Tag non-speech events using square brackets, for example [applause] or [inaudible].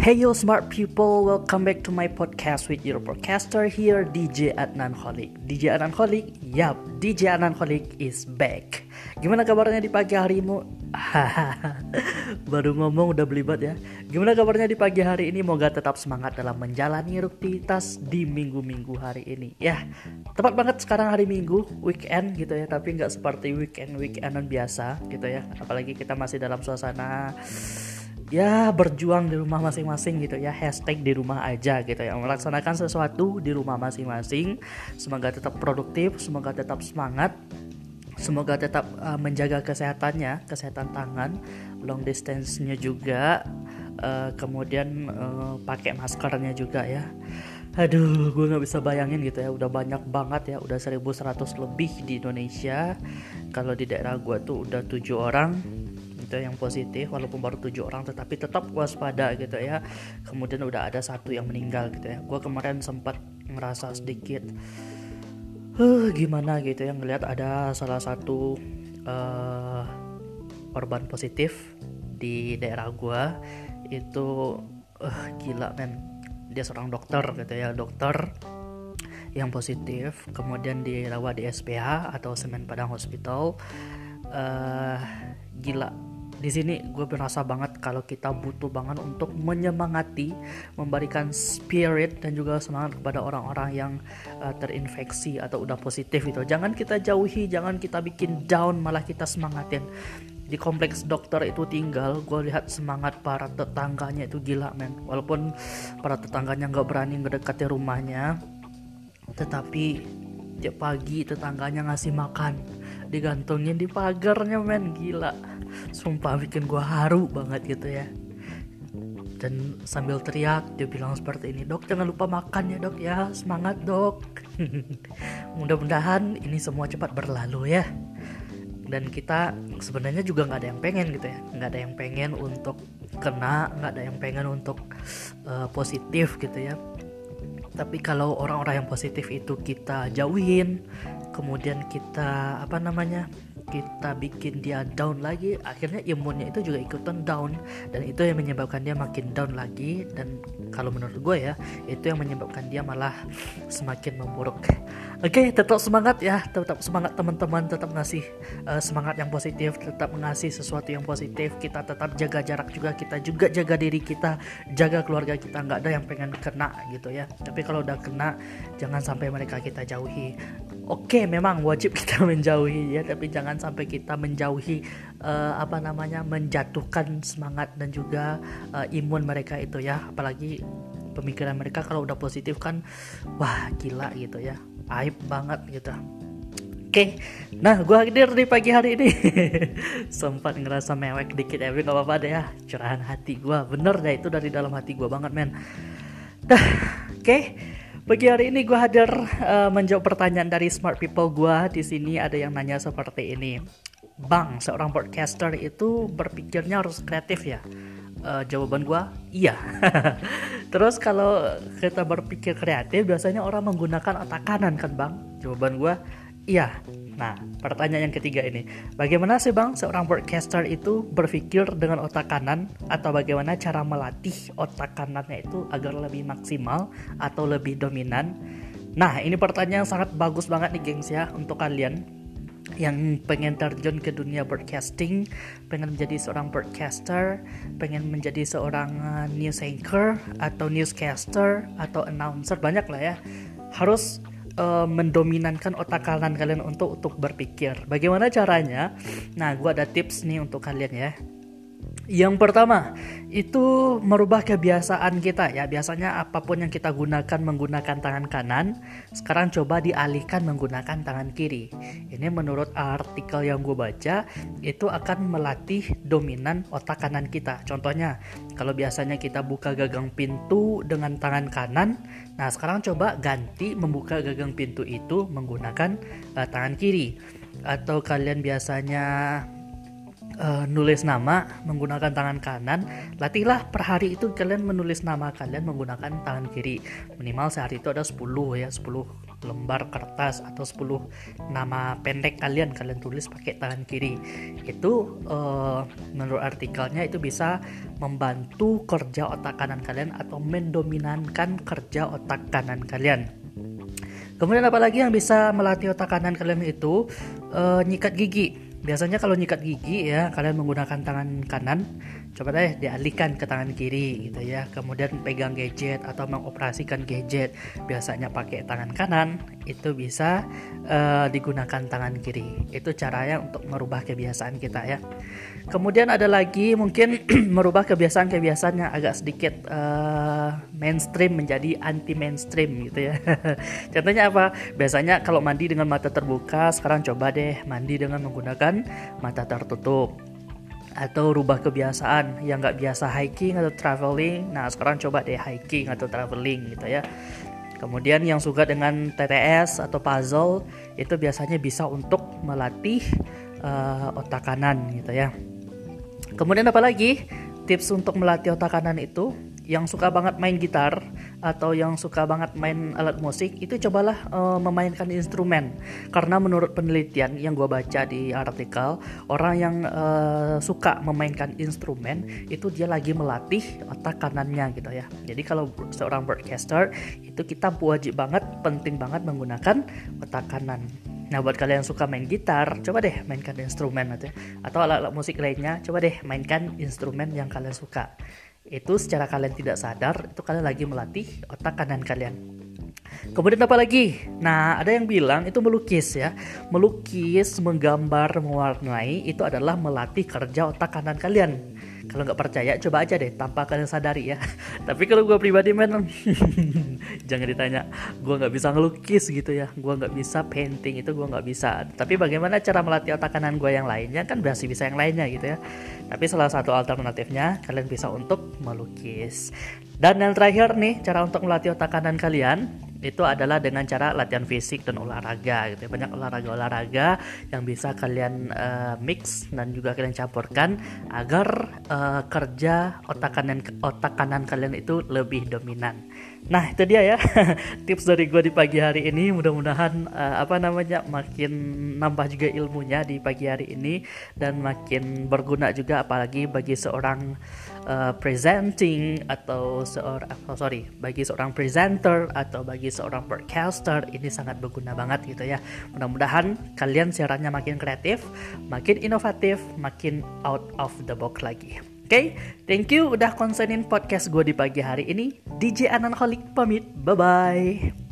Hey yo smart people, welcome back to my podcast with your podcaster here DJ Adnan Kholik. DJ Adnan Kholik, yap, DJ Adnan Kholik is back. Gimana kabarnya di pagi harimu? [laughs] Baru ngomong udah belibet ya. Gimana kabarnya di pagi hari ini? Moga tetap semangat dalam menjalani rutinitas di minggu-minggu hari ini. Ya, tepat banget sekarang hari Minggu, weekend gitu ya. Tapi nggak seperti weekend weekendan biasa gitu ya. Apalagi kita masih dalam suasana ya berjuang di rumah masing-masing gitu ya. Hashtag di rumah aja gitu ya. Melaksanakan sesuatu di rumah masing-masing. Semoga tetap produktif semoga tetap semangat. Semoga tetap uh, menjaga kesehatannya kesehatan tangan long distance-nya juga uh, kemudian uh, pakai maskernya juga ya. Aduh, gue nggak bisa bayangin gitu ya. Udah banyak banget ya, udah 1100 lebih di Indonesia. Kalau di daerah gue tuh udah tujuh orang gitu yang positif walaupun baru tujuh orang tetapi tetap waspada gitu ya. Kemudian udah ada satu yang meninggal gitu ya. Gue kemarin sempat ngerasa sedikit uh, gimana gitu ya? Ngelihat ada salah satu uh, korban positif di daerah gue itu uh, gila men. Dia seorang dokter gitu ya dokter yang positif kemudian dirawat di SPH atau Semen Padang Hospital. Uh, gila di sini gue berasa banget kalau kita butuh banget untuk menyemangati, memberikan spirit dan juga semangat kepada orang-orang yang uh, terinfeksi atau udah positif itu. Jangan kita jauhi, jangan kita bikin down, malah kita semangatin. Di kompleks dokter itu tinggal, gue lihat semangat para tetangganya itu gila men. Walaupun para tetangganya nggak berani ngedekati rumahnya, tetapi tiap pagi tetangganya ngasih makan digantungin di pagarnya men. Gila. Sumpah bikin gue haru banget gitu ya. Dan sambil teriak dia bilang seperti ini dok jangan lupa makan ya dok ya. Semangat dok. [laughs] Mudah-mudahan ini semua cepat berlalu ya. Dan kita sebenarnya juga nggak ada yang pengen gitu ya. Nggak ada yang pengen untuk kena nggak ada yang pengen untuk uh, positif gitu ya tapi kalau orang-orang yang positif itu kita jauhin kemudian kita apa namanya kita bikin dia down lagi akhirnya imunnya itu juga ikutan down. Dan itu yang menyebabkan dia makin down lagi. Dan kalau menurut gue ya itu yang menyebabkan dia malah semakin memburuk. Oke okay, tetap semangat ya. Tetap semangat teman-teman. Tetap ngasih uh, semangat yang positif. Tetap ngasih sesuatu yang positif. Kita tetap jaga jarak juga. Kita juga jaga diri kita. Jaga keluarga kita. Nggak ada yang pengen kena gitu ya. Tapi kalau udah kena jangan sampai mereka kita jauhi oke memang wajib kita [laughs] menjauhi ya tapi jangan sampai kita menjauhi uh, apa namanya menjatuhkan semangat dan juga uh, imun mereka itu ya. Apalagi pemikiran mereka kalau udah positif kan wah gila gitu ya. Aib banget gitu. Oke, okay. nah gue hadir di pagi hari ini. [laughs] Sempat ngerasa mewek dikit ya, gak apa-apa deh ya. Curahan hati gue, bener deh itu dari dalam hati gue banget men. Dah, oke. okay. Pagi hari ini gue hadir uh, menjawab pertanyaan dari smart people gue. Di sini ada yang nanya seperti ini. Bang, seorang podcaster itu berpikirnya harus kreatif ya? Uh, jawaban gue, iya. [laughs] Terus kalau kita berpikir kreatif, biasanya orang menggunakan otak kanan kan bang? Jawaban gue, iya. Nah, pertanyaan yang ketiga ini, bagaimana sih bang seorang broadcaster itu berpikir dengan otak kanan atau bagaimana cara melatih otak kanannya itu agar lebih maksimal atau lebih dominan? Nah, ini pertanyaan yang sangat bagus banget nih gengs ya untuk kalian yang pengen terjun ke dunia broadcasting, pengen menjadi seorang broadcaster, pengen menjadi seorang uh, news anchor atau newscaster atau announcer banyak lah ya. Harus uh, mendominankan otak kanan kalian untuk untuk berpikir. Bagaimana caranya? Nah, gue ada tips nih untuk kalian ya. Yang pertama, itu merubah kebiasaan kita ya. Biasanya apa pun yang kita gunakan menggunakan tangan kanan, sekarang coba dialihkan menggunakan tangan kiri. Ini menurut artikel yang gue baca, itu akan melatih dominan otak kanan kita. Contohnya, kalau biasanya kita buka gagang pintu dengan tangan kanan, nah sekarang coba ganti membuka gagang pintu itu menggunakan uh, tangan kiri. Atau kalian biasanya uh, nulis nama menggunakan tangan kanan, latihlah per hari itu kalian menulis nama kalian menggunakan tangan kiri. Minimal sehari itu ada 10 ya, 10 lembar kertas atau 10 nama pendek kalian kalian tulis pakai tangan kiri. Itu uh, menurut artikelnya itu bisa membantu kerja otak kanan kalian atau mendominankan kerja otak kanan kalian. Kemudian apalagi yang bisa melatih otak kanan kalian itu uh, nyikat gigi biasanya kalau nyikat gigi ya kalian menggunakan tangan kanan. Coba deh dialihkan ke tangan kiri gitu ya. Kemudian pegang gadget atau mengoperasikan gadget. Biasanya pakai tangan kanan itu bisa uh, digunakan tangan kiri. Itu caranya untuk merubah kebiasaan kita ya. Kemudian ada lagi mungkin [clears throat] merubah kebiasaan-kebiasaan yang agak sedikit uh, mainstream menjadi anti mainstream gitu ya. [laughs] Contohnya apa? Biasanya kalau mandi dengan mata terbuka sekarang coba deh mandi dengan menggunakan mata tertutup. Atau rubah kebiasaan yang nggak biasa hiking atau traveling. Nah sekarang coba deh hiking atau traveling gitu ya. Kemudian yang suka dengan TTS atau puzzle itu biasanya bisa untuk melatih uh, otak kanan gitu ya. Kemudian apa lagi? Tips untuk melatih otak kanan itu yang suka banget main gitar atau yang suka banget main alat musik itu cobalah uh, memainkan instrumen. Karena menurut penelitian yang gue baca di artikel orang yang uh, suka memainkan instrumen itu dia lagi melatih otak kanannya gitu ya. Jadi kalau seorang broadcaster itu kita wajib banget penting banget menggunakan otak kanan. Nah buat kalian yang suka main gitar, coba deh mainkan instrumen atau alat-alat musik lainnya, coba deh mainkan instrumen yang kalian suka itu secara kalian tidak sadar itu kalian lagi melatih otak kanan kalian. Kemudian apa lagi? Nah ada yang bilang itu melukis ya. Melukis menggambar mewarnai itu adalah melatih kerja otak kanan kalian kalau nggak percaya coba aja deh tanpa kalian sadari ya. [laughs] Tapi kalau gue pribadi men [laughs] jangan ditanya gue nggak bisa ngelukis gitu ya. Gue nggak bisa painting itu gue nggak bisa. Tapi bagaimana cara melatih otak kanan gue yang lainnya? Kan masih bisa yang lainnya gitu ya. Tapi salah satu alternatifnya kalian bisa untuk melukis. Dan yang terakhir nih cara untuk melatih otak kanan kalian itu adalah dengan cara latihan fisik dan olahraga gitu ya. banyak olahraga-olahraga yang bisa kalian uh, mix dan juga kalian campurkan agar uh, kerja otak kanan otak kanan kalian itu lebih dominan. Nah itu dia ya. [laughs] Tips dari gue di pagi hari ini. Mudah-mudahan uh, apa namanya makin nambah juga ilmunya di pagi hari ini dan makin berguna juga apalagi bagi seorang uh, presenting atau seorang oh, sorry bagi seorang presenter atau bagi seorang broadcaster ini sangat berguna banget gitu ya. Mudah-mudahan kalian siarannya makin kreatif makin inovatif makin out of the box lagi okay, thank you udah konsenin podcast gue di pagi hari ini. DJ Ananholik pamit, bye-bye.